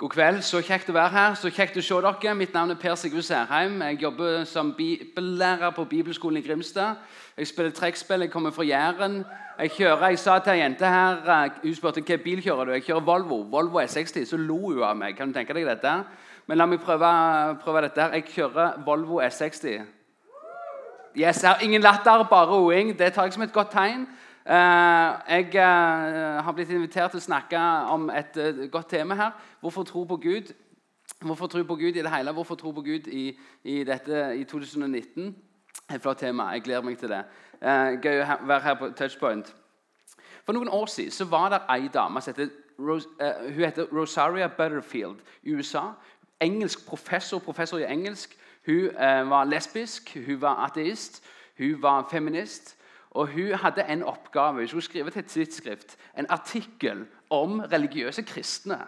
God kveld. Så kjekt å være her. Så kjekt å se dere. Mitt navn er Per Sigurd Særheim. Jeg jobber som bibellærer på Bibelskolen i Grimstad. Jeg spiller trekkspill. Jeg kommer fra Jæren. Jeg kjører, jeg sa til ei jente her eh, Hun spurte hvilken bil kjører du Jeg kjører Volvo. Volvo S60. Så lo hun av meg. Kan du tenke deg dette? Men la meg prøve, prøve dette. her. Jeg kjører Volvo S60. Yes, jeg ingen latter, bare roing. Det tar jeg som et godt tegn. Eh, jeg eh, har blitt invitert til å snakke om et eh, godt tema her. Hvorfor tro på Gud? Hvorfor tro på Gud i det hele? Hvorfor tro på Gud i, i, dette, i 2019? Et flott tema. Jeg gleder meg til det. gøy å være her på Touchpoint. For noen år siden var det ei dame som heter, hun heter Rosaria Butterfield i USA. Engelsk professor, professor i engelsk. Hun var lesbisk, hun var ateist, hun var feminist. Og Hun hadde en oppgave. Hun skulle skrive til et tidsskrift en artikkel om religiøse kristne.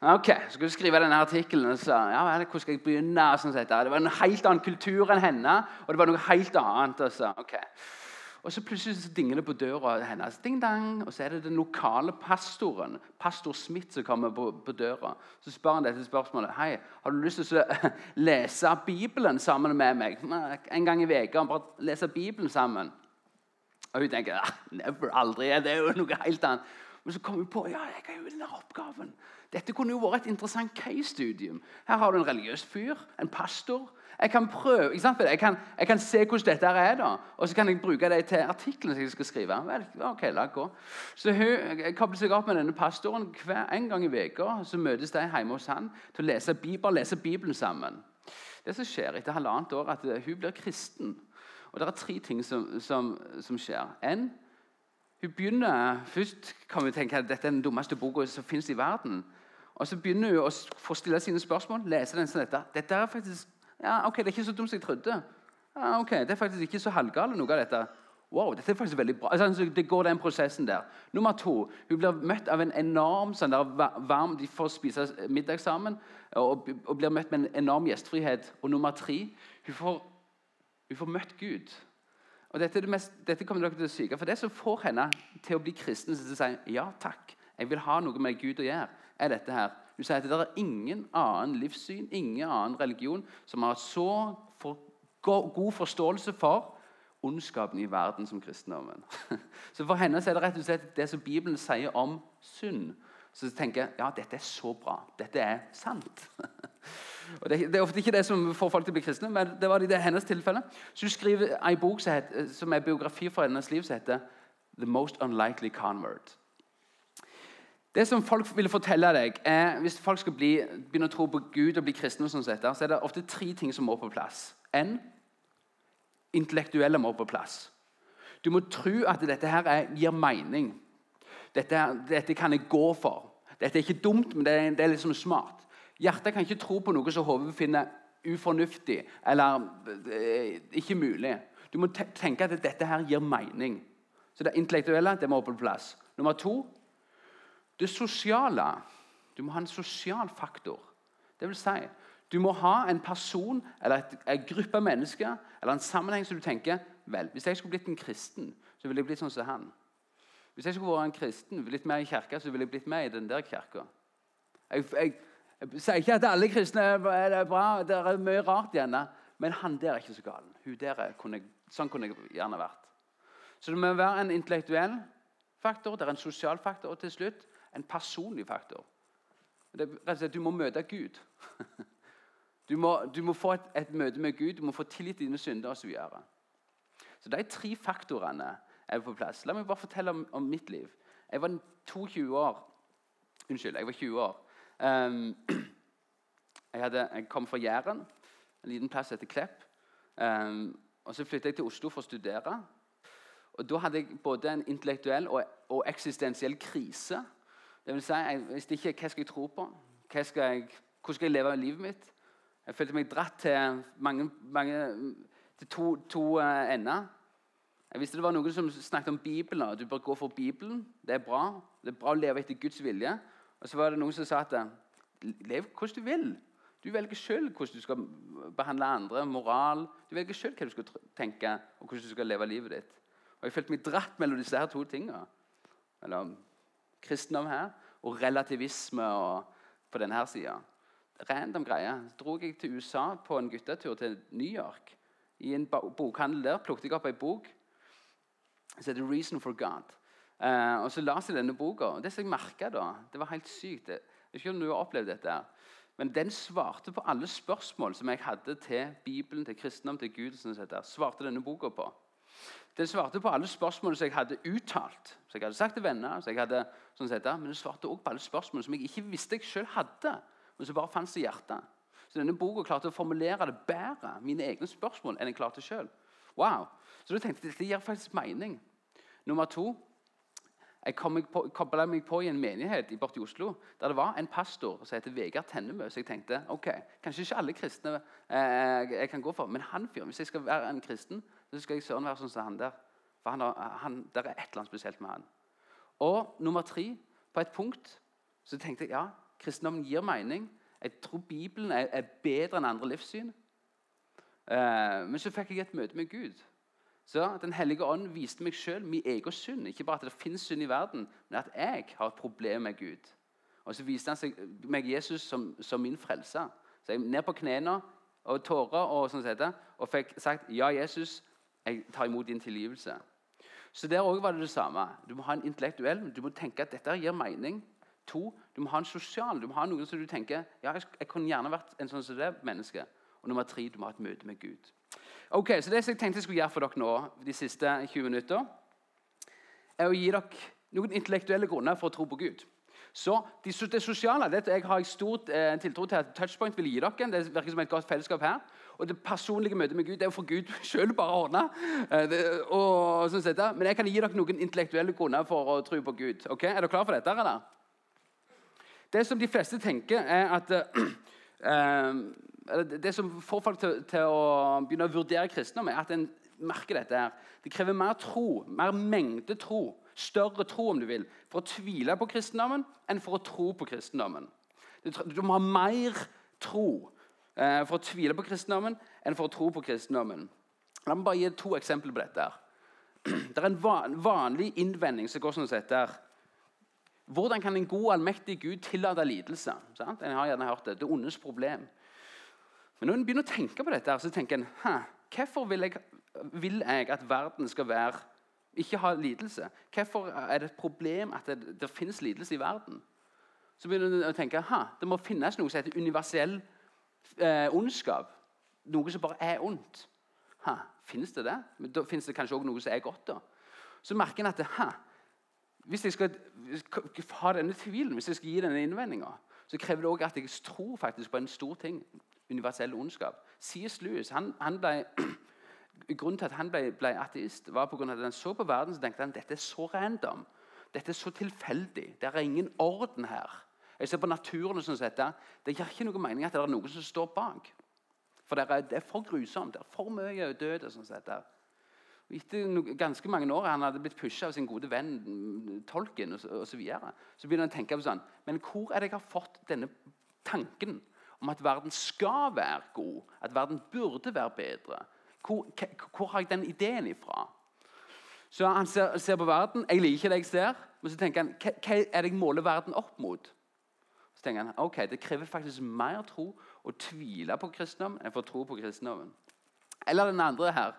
Ok, Så skulle skrive denne artikkelen og sa ja, hvordan skal jeg begynne? Sånn det var en helt annen kultur enn henne, og det var noe helt annet. Og så, okay. Og så plutselig så dinger det på døra hennes. Ding dang, Og så er det den lokale pastoren pastor Smith, som kommer på, på døra. Så spør han dette spørsmålet. Hei, har du lyst til å lese Bibelen sammen med meg? En gang i uka. Bare lese Bibelen sammen. Og hun tenker ah, never, aldri, det er jo noe helt annet. Men så kommer hun på ja, jeg har jo denne oppgaven. Dette kunne jo vært et interessant case-studium. Her har du en religiøs fyr, en pastor. Jeg kan prøve, ikke jeg kan, jeg kan se hvordan dette er, da, og så kan jeg bruke det til artiklene som jeg skal skrive. Vel, ok, la gå. Så Hun kobler seg opp med denne pastoren hver en gang i uka. Så møtes de hjemme hos han til å lese, Bibelen, lese Bibelen sammen. Det som skjer etter halvannet år, at hun blir kristen. Og Det er tre ting som, som, som skjer. En, hun begynner, Først kan vi tenke at dette er den dummeste boka som fins i verden. Og Så begynner hun å få stille sine spørsmål. lese den som dette. Dette er faktisk, ja, ok, det er ikke så dumt som jeg trodde. Ja, ok, Det er faktisk ikke så halvgale, noe av dette. Wow, dette er faktisk veldig bra. Altså, det går den prosessen der. Nummer to, Hun blir møtt av en enorm sånn der varm De får spise middag sammen og, og blir møtt med en enorm gjestfrihet. Og nummer tre, hun får hun får møtt Gud. Og dette, det mest, dette, kommer dere til å syke. For det som får henne til å bli kristen, til å si ja takk, jeg vil ha noe med Gud å gjøre, er dette her. Hun sier at det er ingen annen livssyn, ingen annen religion som har så for, god forståelse for ondskapen i verden som kristendommen. Så For henne er det rett og slett det som Bibelen sier om synd. Så tenker jeg ja, dette er så bra. Dette er sant. Og det, er ofte ikke det som får folk til å bli kristne, men det var det i hennes tilfelle. Så Hun skriver en bok som, heter, som er biografi for hennes liv, som heter 'The Most Unlikely Convert'. Det som folk vil fortelle deg, er, Hvis folk skal bli, begynne å tro på Gud og bli kristne, sånn så er det ofte tre ting som må på plass. En, intellektuelle må på plass. Du må tro at dette her er, gir mening. Dette, dette, kan jeg gå for. Dette er ikke dumt, men det er, det er liksom smart. Hjertet kan ikke tro på noe som hodet finner ufornuftig eller eh, ikke mulig. Du må tenke at dette her gir mening. Så Det intellektuelle det må på plass. Nummer to det sosiale. Du må ha en sosial faktor. Det vil si, du må ha en person eller en gruppe mennesker eller en sammenheng som du tenker vel, Hvis jeg skulle blitt en kristen, så ville jeg blitt sånn som han. Hvis jeg skulle vært en kristen, litt mer i kirka, så ville jeg blitt med i den der kirka. Jeg, jeg, jeg sier ikke at alle kristne er bra, det er mye rart igjen. Men han der er ikke så gal. Hun der sånn kunne jeg gjerne vært. Så det må være en intellektuell faktor, det er en sosial faktor, og til slutt en personlig faktor. Det, slett, du må møte Gud. Du må, du må få et, et, møte med Gud, du må få tillit til dine synder osv. Så, videre. så de tre faktorene er på plass. La meg bare fortelle om, om mitt liv. Jeg var 22 år. Unnskyld, jeg var 20 år. Jeg, hadde, jeg, kom fra Jæren, en liten plass etter Klepp. Og Så flyttet jeg til Oslo for å studere. Og Da hadde jeg både en intellektuell og, og eksistensiell krise. Det vil si, Jeg visste ikke hva skal jeg tro på. Skal jeg, hvordan skal jeg leve livet mitt? Jeg følte meg dratt til, mange, mange, til to, to uh, ender. Jeg visste det var noen som snakket om Bibelen. Du bør gå for Bibelen. Det er bra. Det er bra å leve etter Guds vilje. Og så var det noen som sa at lev hvordan du vil. Du velger sjøl hvordan du skal behandle andre, moral. Du velger sjøl hva du skal tenke, og hvordan du skal leve livet ditt. Og Jeg følte meg dratt mellom disse her to tingene. Mellom kristendom her og relativisme og på denne sida. Random greie. Så dro jeg til USA på en guttetur til New York. I en bokhandel der plukket jeg opp ei bok som heter 'Reason for God'. Uh, og Så leste jeg denne boka. og Det som jeg merka da, det var helt sykt. Jeg vet ikke om du har opplevd dette, men den svarte på alle spørsmål som jeg hadde til Bibelen, til kristendom, til Gud. Sånn sett, svarte denne boka på. Den svarte på alle spørsmål som jeg hadde uttalt, som jeg hadde sagt til venner. som jeg hadde, sånn sett, Men den svarte også på alle spørsmål som jeg ikke visste jeg selv hadde, men som bare fantes i hjertet. Så denne boka klarte å formulere det bedre, mine egne spørsmål, enn jeg klarte sjøl. Wow. Så da tenkte jeg dette gir faktisk mening. Nummer to jeg kobla meg på i en menighet borte i Oslo der det var en pastor som heter Vegard Tennemø. Så jeg tenkte ok, kanskje ikke alle kristne eh, jeg kan gå for, men han fyren, hvis jeg skal være en kristen, så skal jeg søren være sånn som han der. For han, han, der er et eller annet spesielt med han. Og nummer tre, på et punkt så tenkte jeg ja, kristendommen gir mening. Jeg tror Bibelen er, er bedre enn andre livssyn. Eh, men så fikk jeg et møte med Gud. Så Den hellige ånd viste meg sjøl min egen synd. Ikke bare at det finnes synd i verden, men at jeg har et problem med Gud. Og Så viste han seg, meg Jesus som, som min frelser. Så jeg ned på knærne og tårer og sånn sett, og fikk sagt ja, Jesus, jeg tar imot din tilgivelse. Så Der òg var det det samme. Du må ha en intellektuell, du må tenke at dette gir mening. To, du må ha en sosial. Du må ha noen som du tenker ja, jeg, jeg kunne gjerne vært en sånn som det menneske. Og nummer tre, du må ha et møte med Gud. Ok, så Det som jeg tenkte jeg skulle gjøre for dere nå, de siste 20 minutter, er å gi dere noen intellektuelle grunner for å tro på Gud. Så Det, sosiale det jeg har jeg stort eh, tiltro til at Touchpoint vil gi dere. Det virker som et godt fellesskap her. Og det personlige møtet med Gud det er jo for Gud sjøl bare å ordne. Eh, sånn Men jeg kan gi dere noen intellektuelle grunner for å tro på Gud. Ok, Er dere klar for dette? eller? Det som de fleste tenker, er at eh, det som får folk til, til, å begynne å vurdere kristendom, er at en merker dette. her. Det krever mer tro, mer mengde tro, større tro om du vil, for å tvile på kristendommen enn for å tro på kristendommen. Du må ha mer tro eh, for å tvile på kristendommen enn for å tro på kristendommen. La meg bare gi to eksempler på dette. her. Det er en vanlig innvending som går sånn sett der. Hvordan kan en god, allmektig Gud tillate lidelse? Sant? En har gjerne hørt Det det ondes problem. Men når en begynner å tenke på dette, så tenker en hvorfor vil jeg, vil jeg, at verden skal være, ikke ha lidelse? Hvorfor er det et problem at det, det finnes lidelse i verden? Så begynner en å tenke det må finnes noe som heter universell eh, ondskap. Noe som bare er ondt. Ha, finnes det det? Men da finnes det kanskje også noe som er godt. da. Så merker en at ha, hvis jeg skal ha denne tvilen, hvis jeg skal gi denne innvendinga, så krever det også at jeg tror faktisk på en stor ting universell ondskap. C.S. Lewis han, han ble, Grunnen til at han ble, ble ateist, var på grunn av at han så på verden så tenkte han, dette er så random. Dette er så tilfeldig. Det er ingen orden her. Jeg ser på naturen og sånn sett, Det gir ikke noe mening at det er noen som står bak. For det er, det er for grusomt. Det er for mye død. og sånn sett. Etter ganske mange år han hadde blitt pusha av sin gode venn tolken, og så, så, videre, så begynner han å tenke på sånn Men hvor er det jeg har fått denne tanken om at verden skal være god, at verden burde være bedre. Hvor, hvor har jeg den ideen ifra? Så Han ser, ser, på verden. Jeg liker ikke det jeg ser. Men så tenker han hva er det jeg måler verden opp mot? Så tenker han, ok, Det krever faktisk mer tro å tvile på kristendom enn å tro på kristendommen. Eller den andre her.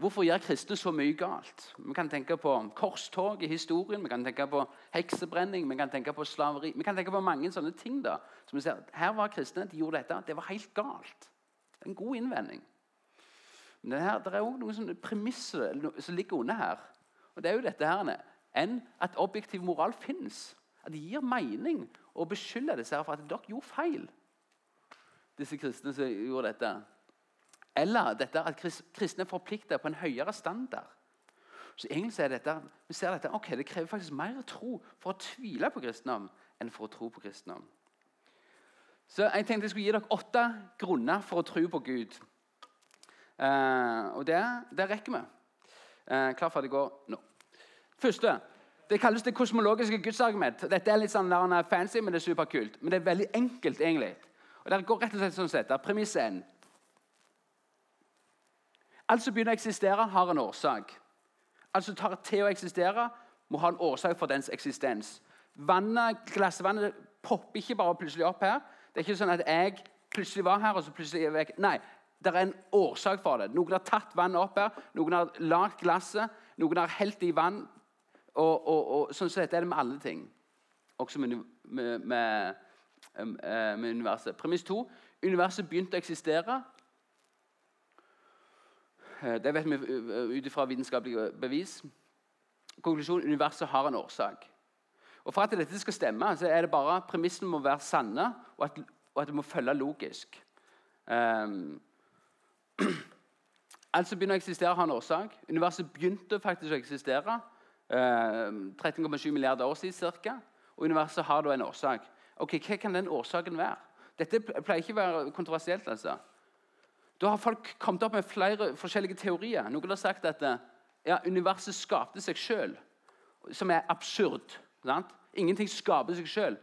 Hvorfor gjør kristne så mye galt? Vi kan tenke på korstog i historien, vi kan tenke på heksebrenning, vi kan tenke på slaveri Vi kan tenke på mange sånne ting. da, som vi ser, Her var kristne, de gjorde dette. Det var helt galt. Det er en god innvending. Men det, her, det er òg noen sånne premisser som ligger under her. Og det er jo dette her, enn at objektiv moral fins. At det gir mening å beskylde disse her for at dere gjorde feil. Disse kristne som gjorde dette. Eller dette at kristne er forplikta på en høyere standard. Så egentlig er dette, vi ser dette, ok, Det krever faktisk mer tro for å tvile på kristendom enn for å tro på kristendom. Så Jeg tenkte jeg skulle gi dere åtte grunner for å tro på Gud. Eh, og det, det, rekker vi. Eh, klar, ferdig, gå nå. Første. Det kalles det kosmologiske gudsargument. Dette er litt sånn fancy, men det er superkult. Men det er veldig enkelt, egentlig. Og det går rett og slett sånn sett. Premiss 1. Alt som begynner å eksistere, har en årsak. som tar til å eksistere, må ha en årsak for dens eksistens. Vannet, Glassvannet popper ikke bare plutselig opp her. Det er ikke sånn at jeg plutselig var her, og så plutselig er jeg vekk. Nei, det er en årsak for det. Noen har tatt vannet opp her, noen har lagd glasset, noen har helt det i vann. Og, og, og sånn sett er det med alle ting. Også med, med, med, med universet. Premiss to universet begynte å eksistere. Eh, det vet vi ut ifra vitenskapelige bevis. Konklusjon universet har en årsak. Og For at dette skal stemme, så er det bare premissene må være sanne, og at, og at det må følge logisk. Um, alt som begynner å eksistere, har en årsak. Universet begynte faktisk å eksistere um, 13,7 milliarder år siden ca. Og universet har da en årsak. Ok, Hva kan den årsaken være? Dette pleier ikke å være kontroversielt. altså. Da har folk kommet opp med flere forskjellige teorier. Noen har sagt at ja, universet skapte seg sjøl, som er absurd. Sant? Ingenting skaper seg sjøl.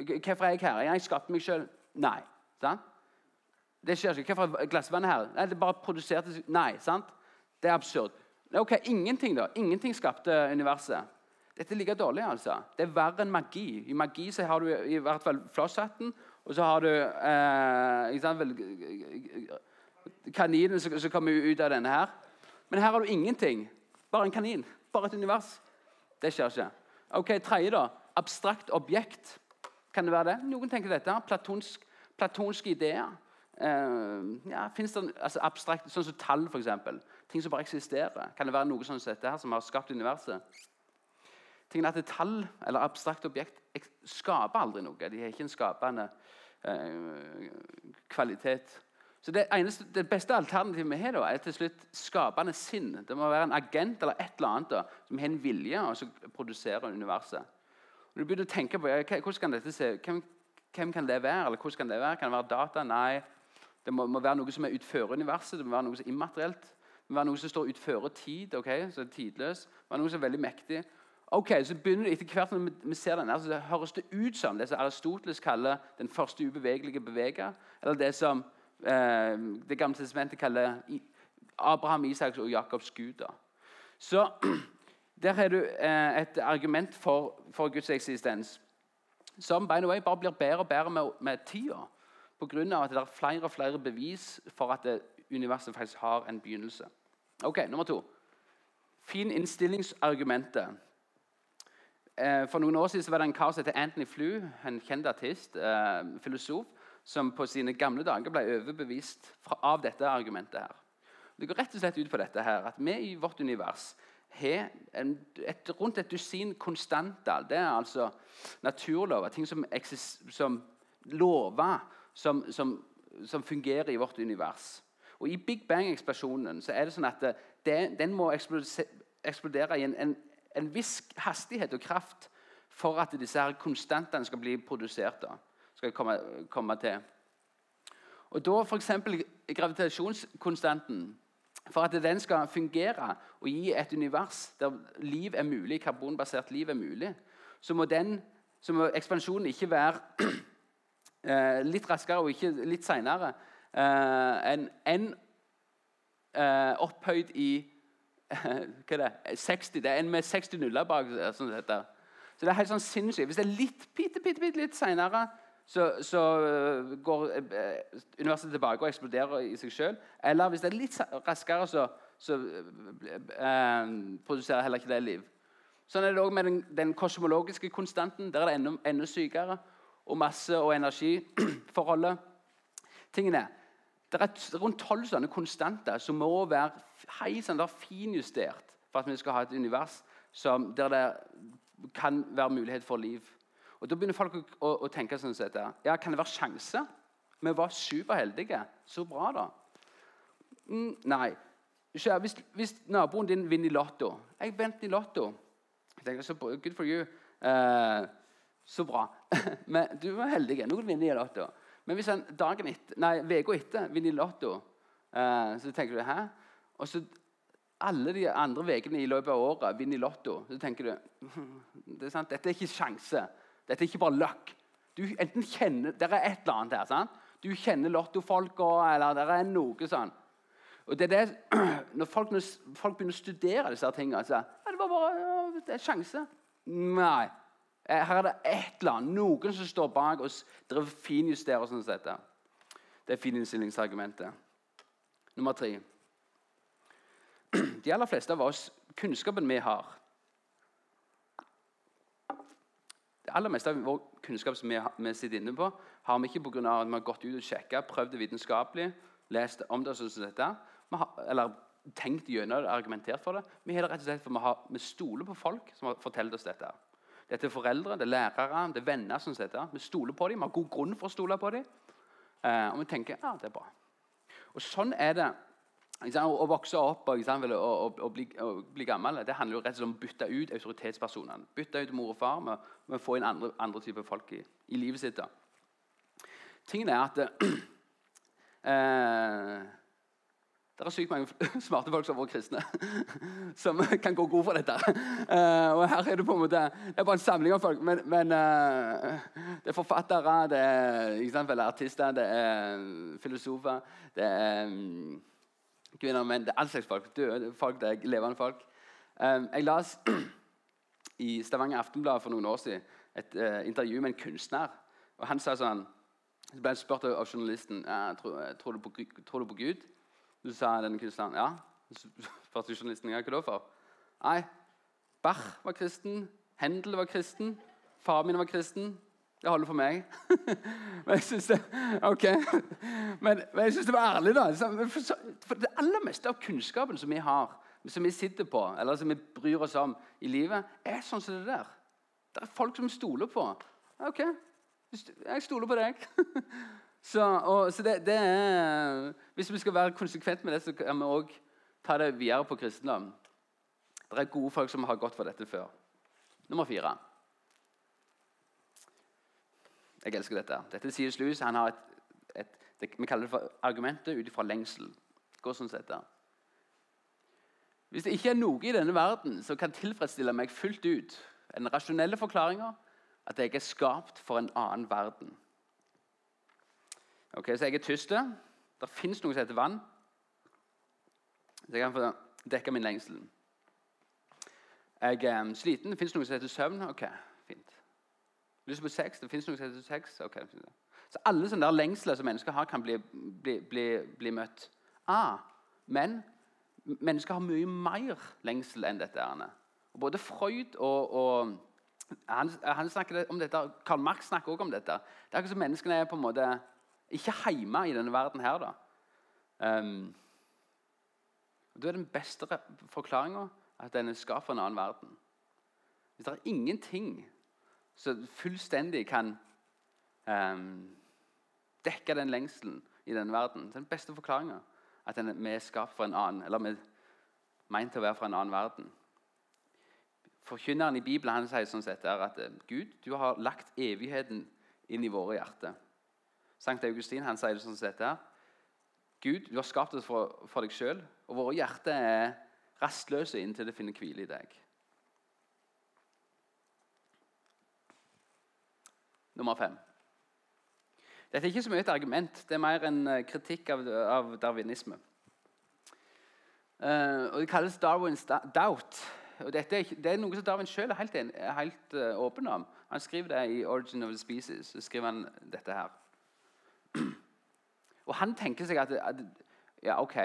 Hvorfor er jeg her? Jeg skapte meg sjøl. Nei. Sant? Det skjer ikke. Hvorfor er glassvannet her? Nei, det bare produserte seg Nei. sant? Det er absurd. Ok, Ingenting da. Ingenting skapte universet. Dette er like dårlig. altså. Det er verre enn magi. I magi så har du i hvert fall flosshatten, og så har du eh, kaninen som, kommer ut av denne her. Men her har du ingenting. Bare en kanin. Bare et univers. Det skjer ikke. Ok, Tredje, da. Abstrakt objekt. Kan det være det? Noen tenker dette. Platonsk, platonske ideer. Uh, ja, Fins det altså abstrakt, sånn som tall, f.eks.? Ting som bare eksisterer. Kan det være noe sånn som dette her, som har skapt universet? Tingen at tall eller abstrakt objekt skaper aldri noe. De har ikke en skapende uh, kvalitet. Så det, eneste, det, beste alternativet vi har, da, er til slutt skapende sinn. Det må være en agent eller et eller annet da, som har en vilje og som produserer universet. Og du begynner å tenke på ja, hvordan kan dette se hvem, hvem, kan det være? Eller hvordan Kan det være Kan det være data? Nei. Det må, må være noe som er utfører universet. Det må være noe som er immaterielt. Det må være noe som står utfører tid. ok? så er tidløs. Det må være noe som er veldig mektig. Ok, så begynner det etter hvert Når vi ser den, så høres det ut som det som Aristoteles kaller den første ubevegelige beveger. Eller det som Det gamle testamentet kaller Abraham, Isaks og Jakobs gud. Så der har du eh, et argument for, for, Guds eksistens som by the way, bare blir bedre og bedre med, med tida. Pga. at det er flere og flere bevis for at det, universet faktisk har en begynnelse. Ok, Nummer to. Fin innstillingsargumentet. Eh, for noen år siden var det en kar som het Anthony Flew, en kjent artist, eh, filosof, som på sine gamle dager ble overbevist av dette argumentet. her. Det går rett og slett ut på dette her, at vi i vårt univers har et, rundt et dusin konstanter. Det er altså naturlover, ting som, som lover som, som, som, fungerer i vårt univers. Og I Big Bang-eksplosjonen så er det sånn at det, den må eksplodere i en, en, en, viss hastighet og kraft for at disse her konstantene skal bli produsert. da skal komme, komme til. Og da f.eks. gravitasjonskonstanten For at den skal fungere og gi et univers der liv er mulig, karbonbasert liv er mulig, så må, den, så må ekspansjonen ikke være eh, litt raskere og ikke litt seinere eh, enn en, eh, opphøyd i hva er det, 60. Det er en med 60 nuller bak. Sånn så det er helt sånn sinnssykt. Hvis det er litt, bitte, bitte, bitte litt seinere så, så øh, går eh, universet tilbake og eksploderer i seg sjøl. Eller hvis det er litt raskere, så, så eh, produserer heller ikke det liv. Sånn er det òg med den, den, kosmologiske konstanten. Der er det enda, enda sykere. Og masse- og energiforholdet. Tingene. Det er rundt tolv sånne konstanter som må være heisende finjustert for at vi skal ha et univers som, der det kan være mulighet for liv. Og Da begynner folk å, å, å tenke sånn sett, ja, Kan det være sjanse? Vi var superheldige. Så bra, da. Mm, nei. Hvis, hvis, naboen din vinner i Lotto Jeg vant i Lotto. Jeg tenker, så Good for you. Eh, så bra. Men du var heldig. Nå kan du vinner i Lotto. Men hvis han dagen etter, nei, uka etter vinner i Lotto, eh, så tenker du hæ? Og så alle de andre ukene i løpet av året vinner i Lotto, så tenker du det er sant, dette er ikke sjanse. Dette er ikke bare luck. Du enten kjenner, Det er et eller annet her. sant? Du kjenner lottofolka, eller det er noe sånn. Og det er det, Når folk, når folk begynner å studere disse tingene så, ja, det var bare ja, det er sjanse. Nei. Eh, her er det et eller annet, noen som står bak og driver finjusterer sånn dette. Det er fininnstillingsargumentet. Nummer tre. De aller fleste av oss, kunnskapen vi har Det aller meste av vår kunnskap som vi, sitter inne på, har vi ikke pga. at vi har gått ut og sjekka, prøvd det vitenskapelig, lest om det sånn som dette, har, eller tenkt gjennom det, argumentert for det. Vi har det rett og slett for vi, har, vi stoler på folk som har fortalt oss dette. Dette er foreldre, det er lærere, det er venner. som dette. Vi stoler på dem, vi har god grunn for å stole på dem. Eh, og vi tenker ja, det er bra. Og Sånn er det å vokse opp og, og, og, og bli, bli, gammel det handler jo rett og slett om å bytte ut autoritetspersonene. Bytte ut mor og far med, med å få inn andre, andre typer folk i, i, livet sitt. da. Tingen er at eh, det er sykt mange smarte folk som har vært kristne, som kan gå god for dette. Eh, og her er Det på en måte, det er bare en samling av folk. Men, men eh, det er forfattere, det er sant, artister, det er filosofer, det er um, kvinner og menn. Det er all slags folk. Døde folk, det er levende folk. Um, jeg las i Stavanger Aftenblad for noen år siden et uh, intervju med en kunstner. og Han sa sånn, så ble han spurt av journalisten ja, tror, du på, tror du Gud. Så sa denne kunstneren ja. Spurte journalisten ja, hva da for. Nei, Bach var kristen, Hendel var kristen, faren min var kristen. Det holder for meg. men jeg syns det ok. Men, men jeg synes det var ærlig, da. For det aller meste av kunnskapen som vi har, som vi sitter på, eller som vi bryr oss om i livet, er sånn som det der. Det er folk som stoler på. Ok, jeg stoler på deg. Så, og, så det, det, er, Hvis vi skal være konsekvent med det, så kan vi òg ta det videre på kristendom. Det er gode folk som har gått for dette før. Nummer fire. Jeg elsker dette. Dette sier Lewis. Han har et, et det, Vi kaller det for argumentet ut ifra lengsel. Går sånn dette. Hvis det ikke er noe i denne verden som kan tilfredsstille meg fullt ut, en rasjonelle forklaringa at jeg er skapt for en annen verden Ok, Så jeg er tyst. Det fins noe som heter vann. Så jeg kan få dekka min lengsel. Jeg er um, sliten. Det fins noe som heter søvn. Ok. Lyst på sex. Det fins noe som heter sex. Okay. Så alle sånne der lengsler som mennesker har, kan bli, bli, bli, bli møtt. Ah, men mennesker har mye mer lengsel enn dette. Og både Freud og, og han, han, snakker om dette, Karl Marx snakker også om dette. Det er akkurat som menneskene er på en måte ikke hjemme i denne verden her, da. Um, er den beste forklaringa at den er skapt for en annen verden. Hvis det er ingenting som fullstendig kan um, dekke den lengselen i denne verden, er den beste forklaringa at vi er skapt for en annen, eller vi er meint til å være fra en annen verden. Forkynneren i Bibelen han sier sånn sett at Gud, du har lagt evigheten inn i våre hjerter. Sankt Augustin han sier det sånn sett her. Gud, du har skapt oss for, for deg sjøl, og våre hjerter er rastløse inntil det finner hvile i deg. Nummer fem. Dette er ikke så mye et argument, det er mer en eh, kritikk av, av darwinisme. Uh, og Det kalles Darwins doubt. Og dette er, det er noe som Darwin sjøl er helt, er helt uh, åpen om. Han skriver det i 'Origin of the Species'. så skriver han dette her. Og han tenker seg at, at ja, ok,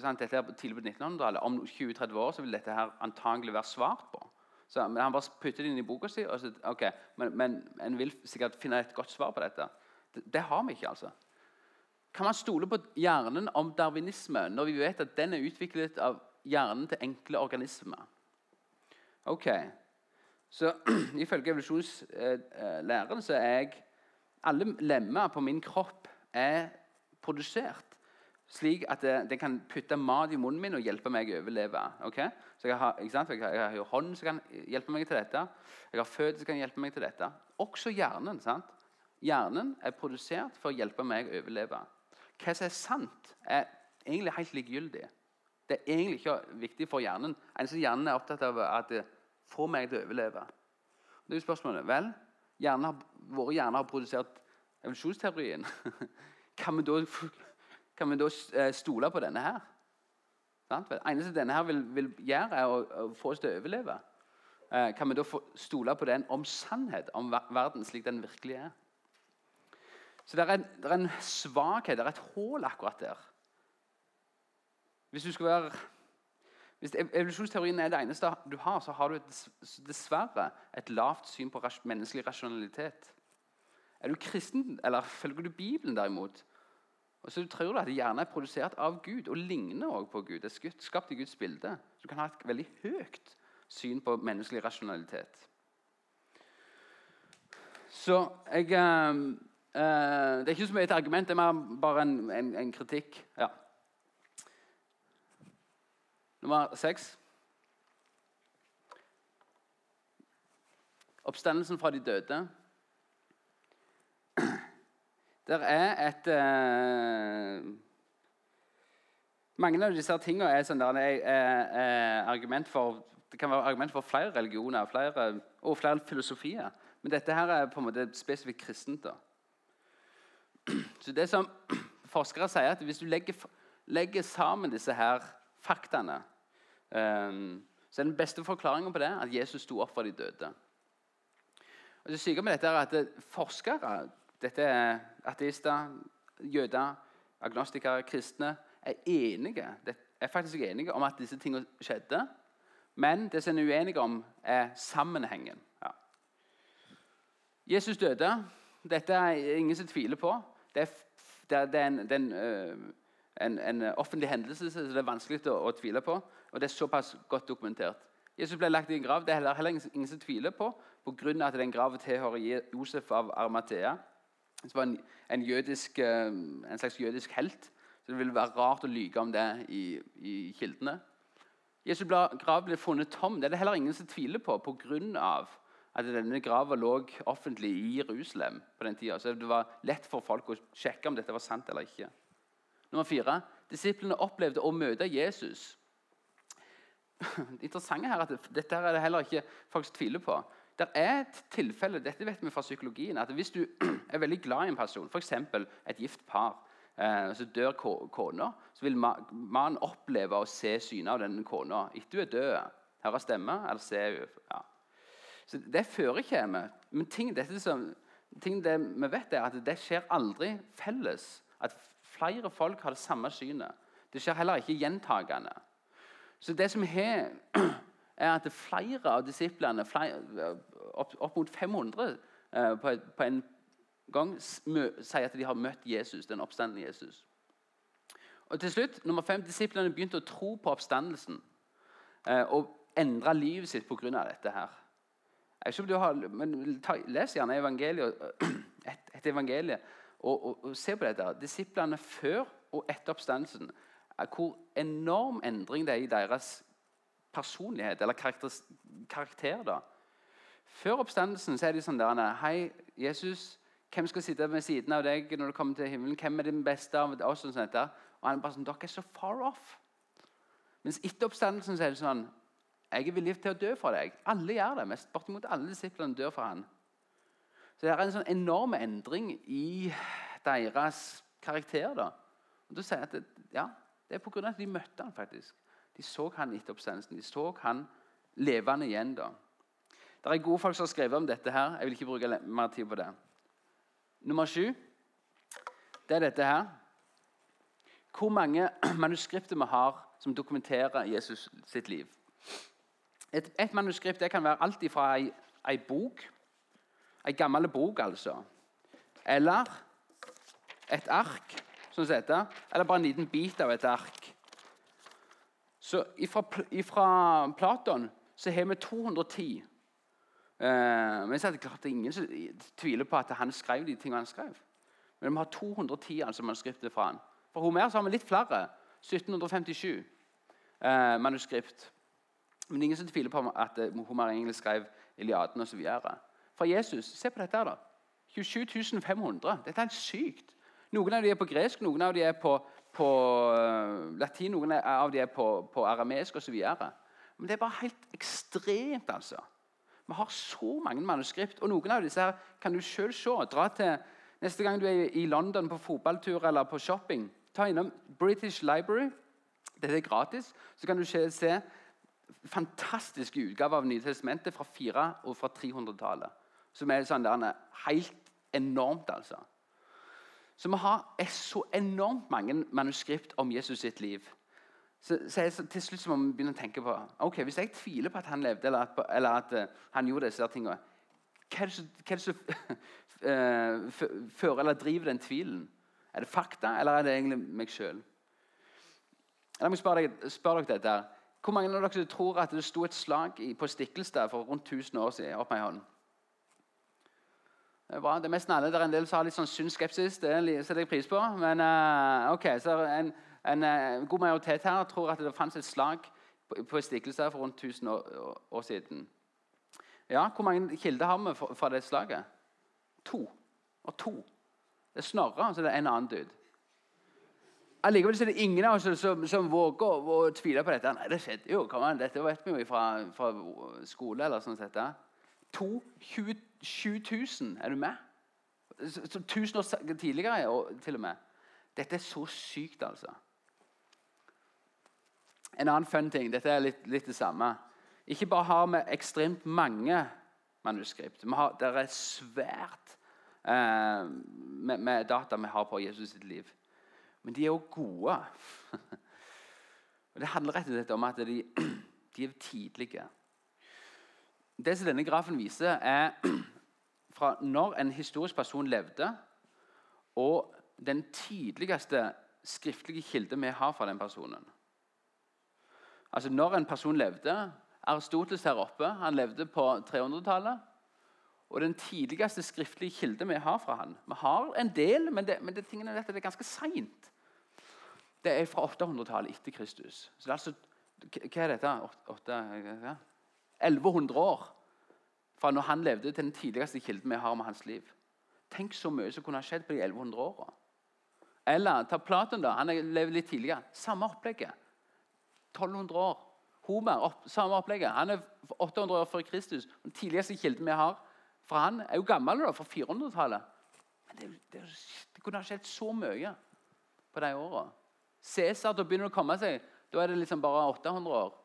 sant, dette er tidlig på 1900-tallet. Om 20-30 år så vil dette her antagelig være svart på. Så, men Han bare putter det inn i boka si. Så, ok, Men, men en vil sikkert finne et godt svar på dette. Det, det, har vi ikke. altså. Kan man stole på hjernen om darwinisme når vi vet at den er utviklet av hjernen til enkle organismer? Ok, så Ifølge evolusjonslæren så er jeg alle lemmer på min kropp er produsert slik at det, det, kan putte mat i munnen min og hjelpe meg å overleve. Okay? Så jeg har, jeg, har, jeg har hånd som kan hjelpe meg til dette. Jeg har føtter som kan hjelpe meg til dette. Også hjernen. sant? Hjernen er produsert for å hjelpe meg å overleve. Hva som er sant, er egentlig helt likegyldig. Det er egentlig ikke viktig for hjernen. Eneste hjernen er opptatt av at det får meg til å overleve. Det er jo spørsmålet. Vel, hjernen har, våre hjerner har produsert evolusjonsteorien. kan vi da, kan vi da eh, stole på denne her? Det eneste denne her vil, vil gjøre, er å, å, få oss til å overleve. eh, kan vi da stole på den om sannhet om verden slik den virkelig er. Så det er, er en svakhet, det er et hull akkurat der. Hvis du skal være hvis evolusjonsteorien er det eneste du har, så har du dessverre et lavt syn på menneskelig rasjonalitet. Er du kristen, eller følger du Bibelen derimot, og så tror du at hjernen er produsert av Gud og ligner også på Gud, det er skapt i Guds bilde, så du kan ha et veldig høyt syn på menneskelig rasjonalitet. Så jeg uh, uh, Det er ikke så mye et argument, det er bare en, en, en kritikk. Ja. Nummer seks. Oppstandelsen fra de døde. Der er et eh, Mange av disse tingene er, sånn der, er, er, argument for det kan være argument for flere religioner flere, og flere filosofier. Men dette her er på en måte spesifikt kristent. da. Så det som Forskere sier at hvis du legger, legger sammen disse her faktaene, um, så er den beste forklaringen på det at Jesus sto opp for de døde. Og det syke med dette er at Forskere, dette er ateister, jøder, agnostikere, kristne, er enige, er faktisk enige om at disse tingene skjedde. Men det som er uenige om, er sammenhengen. Ja. Jesus døde. Dette er ingen som tviler på. Det er, det er, en, det er en, øh, en, en, offentlig hendelse så det er vanskelig å, å, tvile på. Og det er såpass godt dokumentert. Jesus ble lagt i en grav. Det er heller, heller ingen, ingen som tviler på, pga. at den graven tilhører Josef av Armathea. Det var en, en, jødisk, øh, en, slags jødisk helt. Så det ville være rart å lyge om det i, i kildene. Jesu grav ble funnet tom. Det er det heller ingen som tviler på pga. at denne grava lå offentlig i Jerusalem på den tida. Så det var lett for folk å sjekke om dette var sant eller ikke. Nummer fire. Disiplene opplevde å møte Jesus. Det interessante her er at Dette er det heller ikke folk som tviler på. Det er et tilfelle, dette vet vi fra psykologien, at hvis du er veldig glad i en person, f.eks. et gift par, eh, så dør kona, så vil mannen oppleve å se synet av denne kona etter hun er død. Høre stemme eller se ja. Så Det forekommer. Men ting, som, ting vi vet, er at det skjer aldri felles. At flere folk har det samme synet. Det skjer heller ikke gjentagende. Så det som har, er at flere av disiplene, flere, opp, opp, mot 500 eh, på, på en gang sier at de har møtt Jesus, den oppstandende Jesus. Og til slutt, nummer fem, Disiplene begynte å tro på oppstandelsen eh, og endre livet sitt pga. dette. her. Jeg ikke om du har, men ta, Les gjerne evangeliet, et, et evangelie og, og, og, se på dette. Disiplene før og etter oppstandelsen. Hvor enorm endring det er i deres personlighet eller karakter. karakter da. Før oppstandelsen så er de sånn der Hei, Jesus. Hvem skal sitte ved siden av deg når du kommer til himmelen? Hvem er din beste av oss? Og, sånt og han er bare sånn, dere er så far off. Mens etter oppstandelsen så er det sånn Jeg er villig til å dø for deg. Alle gjør det. mest Bortimot alle disiplene dør for han. Så det er en sånn enorm endring i deres karakter. da. Og da sier at det, ja, det er pga. at de møtte han faktisk. De så han etter oppstandelsen. De så han levende igjen. da. Det er gode folk som har skrevet om dette. her. Jeg vil ikke bruke mer tid på det. Nummer sju det er dette her. Hvor mange manuskripter vi har som dokumenterer Jesus sitt liv. Et, et manuskript det kan være alt fra ei, ei bok, ei gammel bok, altså, eller et ark, som dette, eller bare en liten bit av et ark. Så ifra Platon så har vi 210 Eh, men så er det klart det er ingen som tviler på at han skrev de tingene han skrev. Men vi har 210 altså, manuskripter fra han. For Homer så har vi litt flere. 1757 eh, manuskript. Men ingen som tviler på at Homer egentlig skrev Iliaden osv. Fra Jesus Se på dette. da. 27 500. Dette er sykt. Noen av de er på gresk, noen av de er på, på latin, noen av de er på, på arameisk osv. Men det er bare helt ekstremt, altså. Vi har så mange manuskript, og noen av disse her kan du sjøl se. Dra til Neste gang du er i London på fotballtur eller på shopping, ta innom British Library. Dette er gratis. Så kan du se fantastiske utgaver av Nytestamentet fra 400- og fra 300-tallet. Som er sånn der, helt enormt, altså. Så vi har så enormt mange manuskript om Jesus sitt liv. Så, så, jeg, til slutt må vi begynne å tenke på ok, Hvis jeg tviler på at han levde, eller at, eller at uh, han gjorde disse tingene, hva er det som uh, fører eller driver den tvilen? Er det fakta, eller er det egentlig meg sjøl? La meg spørre, deg, spørre dere dette. her. Hvor mange av dere tror at det sto et slag på Stiklestad for rundt 1000 år siden? Opp med hånden. Er bra. Det er mest alle. Det er en del som har litt sånn sunn skepsis. Det setter jeg pris på. Men uh, ok, så en, en uh, god majoritet her tror at det fantes et slag på, på Stiklestad for rundt 1000 år, år, siden. Ja, Hvor mange kilder har vi fra det slaget? To. Og to. Det er Snorre, og så det er en annen dude. Allikevel er det ingen av oss som, som våger å, tvile på dette. Nei, det skjedde jo. An, dette vet vi jo fra, fra skole. eller sånn sett. To 20 7000. Er du med? Så, 1000 år tidligere og, til og med. Dette er så sykt, altså. En annen fun ting. Dette er litt, litt det samme. Ikke bare har vi ekstremt mange manuskript. Har, det er svært eh, med, med, data vi har på Jesus sitt liv. Men de er òg gode. Det handler rett og slett om at de, de er tidlige. Det som denne grafen viser, er fra når en historisk person levde, og den tidligste skriftlige kilde vi har fra den personen. Altså Når en person levde Aristoteles her oppe han levde på 300-tallet. Og den tidligste skriftlige kilde vi har fra han Vi har en del, men det, men det, tingene, dette, det er ganske seint. Det er fra 800-tallet etter Kristus. Så det er altså, Hva er dette? 8, 8, 1100 år fra når han levde, til den tidligste kilden vi har om hans liv. Tenk så mye som kunne ha skjedd på de 1100 åra. Eller ta Platon, da. Han levde litt tidligere. Samme opplegget. 1200 år. Homer, opp, samme opplegget. Han er 800 år før Kristus. Den tidligste kilden vi har fra han, er jo gammel, da, fra 400-tallet. Men det, det, det, kunne ha skjedd så mye på de åra. Cæsar, da begynner det å komme seg. Da er det liksom bare 800 år.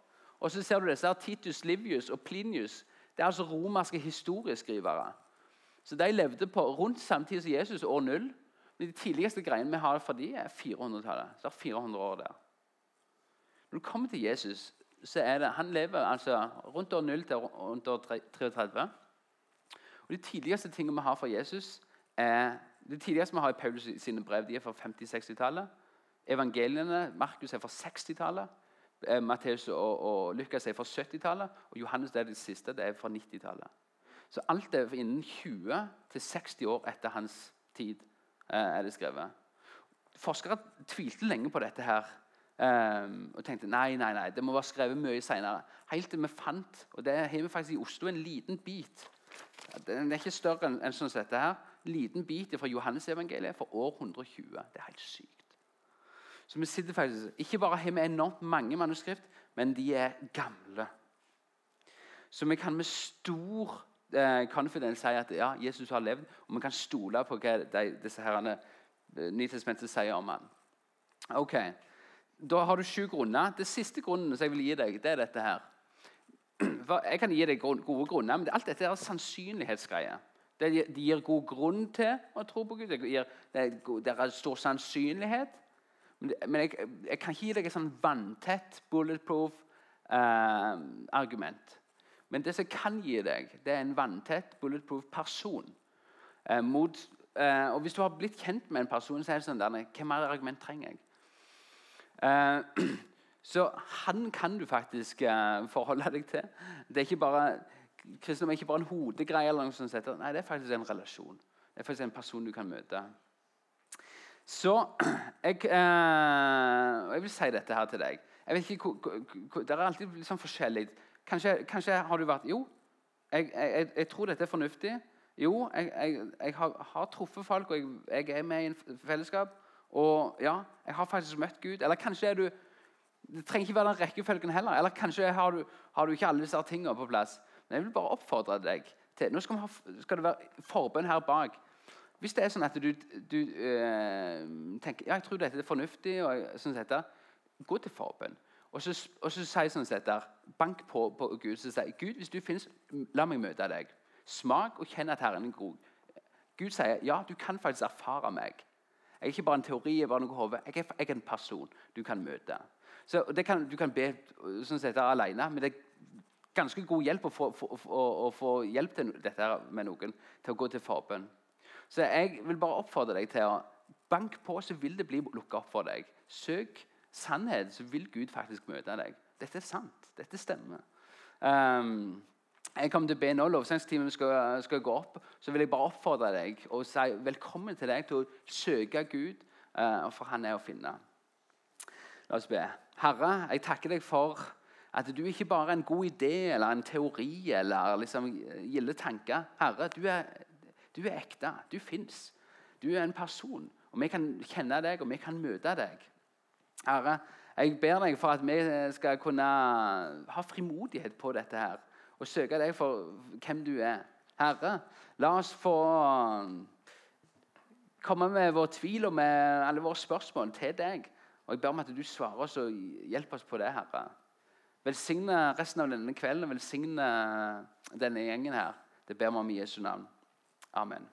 Og så ser du disse her Titus Livius og Plinius. Det er altså romerske historieskrivere. Så De levde på rundt samtidig som Jesus, år null. Men de tidligste greiene vi har for dem, er 400-tallet. Så det er 400 år der. Når du kommer til Jesus, så er det, han lever altså rundt år 0 til rundt år 33. Og De tidligste tingene vi har fra Jesus, er det tidligste vi har i Paulus sine brev, de er fra 50-60-tallet. Evangeliene Markus er fra 60-tallet. Eh, Matteus og, og Lukas er fra 70-tallet, og Johannes det er det siste, det er fra 90-tallet. Så alt er innen 20 60 år etter hans tid. Eh, er det skrevet. Forskere tvilte lenge på dette her. Um, og tenkte nei, nei, nei, det må være skrevet mye senere. Helt til vi fant og det har vi faktisk i Oslo en liten bit. Den er ikke større enn en sånn dette her. liten bit fra Johannes-evangeliet fra år 120. Det er helt sykt. Så vi sitter faktisk, Ikke bare har vi enormt mange manuskript, men de er gamle. Så vi kan med stor eh, confidence si at ja, Jesus har levd, og vi kan stole på hva de, disse herrene, eh, Nytestamentet sier om ham. Ok, Da har du sju grunner. Det siste grunnen som jeg vil gi deg, det er dette her. Jeg kan gi deg gode grunner, men alt dette er sannsynlighetsgreier. Det gir god grunn til å tro på Gud. Det, gir, det er stor sannsynlighet men jeg, jeg, kan ikke gi deg et sånn vanntett, bulletproof eh. Men det som jeg kan gi deg, det er en vanntett, bulletproof person. Eh, eh, og Hvis du har blitt kjent med en person, så er det sånn der, hva mer argument trenger jeg? Eh, så han kan du faktisk eh, forholde deg til. Det er ikke bare, Kristendom er ikke bare en hodegreie. eller noe sånt. Nei, Det er faktisk en relasjon. Det er faktisk en person du kan møte. Så jeg, eh, jeg vil si dette her til deg. Jeg vet ikke, Det er alltid litt sånn forskjellig. Kanskje, kanskje, har du vært Jo, jeg, jeg, jeg, tror dette er fornuftig. Jo, jeg, har, har, truffet folk, og jeg, er med i en fellesskap. Og ja, jeg har faktisk møtt Gud. Eller kanskje er du Det trenger ikke være den rekkefølgen heller. Eller kanskje har du, har du ikke alle disse tingene på plass. Men jeg vil bare oppfordre deg til Nå skal, ha, skal det være forbønn her bak. Hvis det er sånn at du, du øh, tenker ja, jeg tror dette er fornuftig, og sånn dette, gå til forbønn. Og så, og så sier sånn sett der, Bank på, på Gud og sier Gud, hvis du finnes, la meg møte deg. Smak og kjenn at Herren er god. Gud sier ja, du kan faktisk erfare meg. Jeg er ikke bare en teori, jeg er bare noe hode. Jeg, er- jeg er en person du kan møte. Så kan, Du kan be sånn sett alene, men det er ganske god hjelp å få, for, for, å, å få hjelp til dette med noen, til å gå til forbønn. Så jeg vil bare oppfordre deg til å banke på, så vil det bli lukka opp for deg. Søk sannhet, så vil Gud faktisk møte deg. Dette er sant. Dette stemmer. Um, jeg kommer til å be nå. Lovsangstimen skal, skal gå opp. Så vil jeg bare oppfordre deg og si velkommen til deg til å søke Gud, uh, for han er å finne. La oss be. Herre, jeg takker deg for at du ikke bare er en god idé eller en teori eller liksom gilde tanker. Herre, du er, du er ekte. Du fins. Du er en person. Og vi kan kjenne deg, og vi kan møte deg. Herre, jeg ber deg for at vi skal kunne ha frimodighet på dette her. Og søke deg for hvem du er. Herre, la oss få komme med vår tvil og med alle våre spørsmål til deg. Og jeg ber om at du svarer oss og hjelper oss på det, Herre. Velsigne resten av denne kvelden og velsigne denne gjengen her. Det ber vi om i Jesu navn. Amen.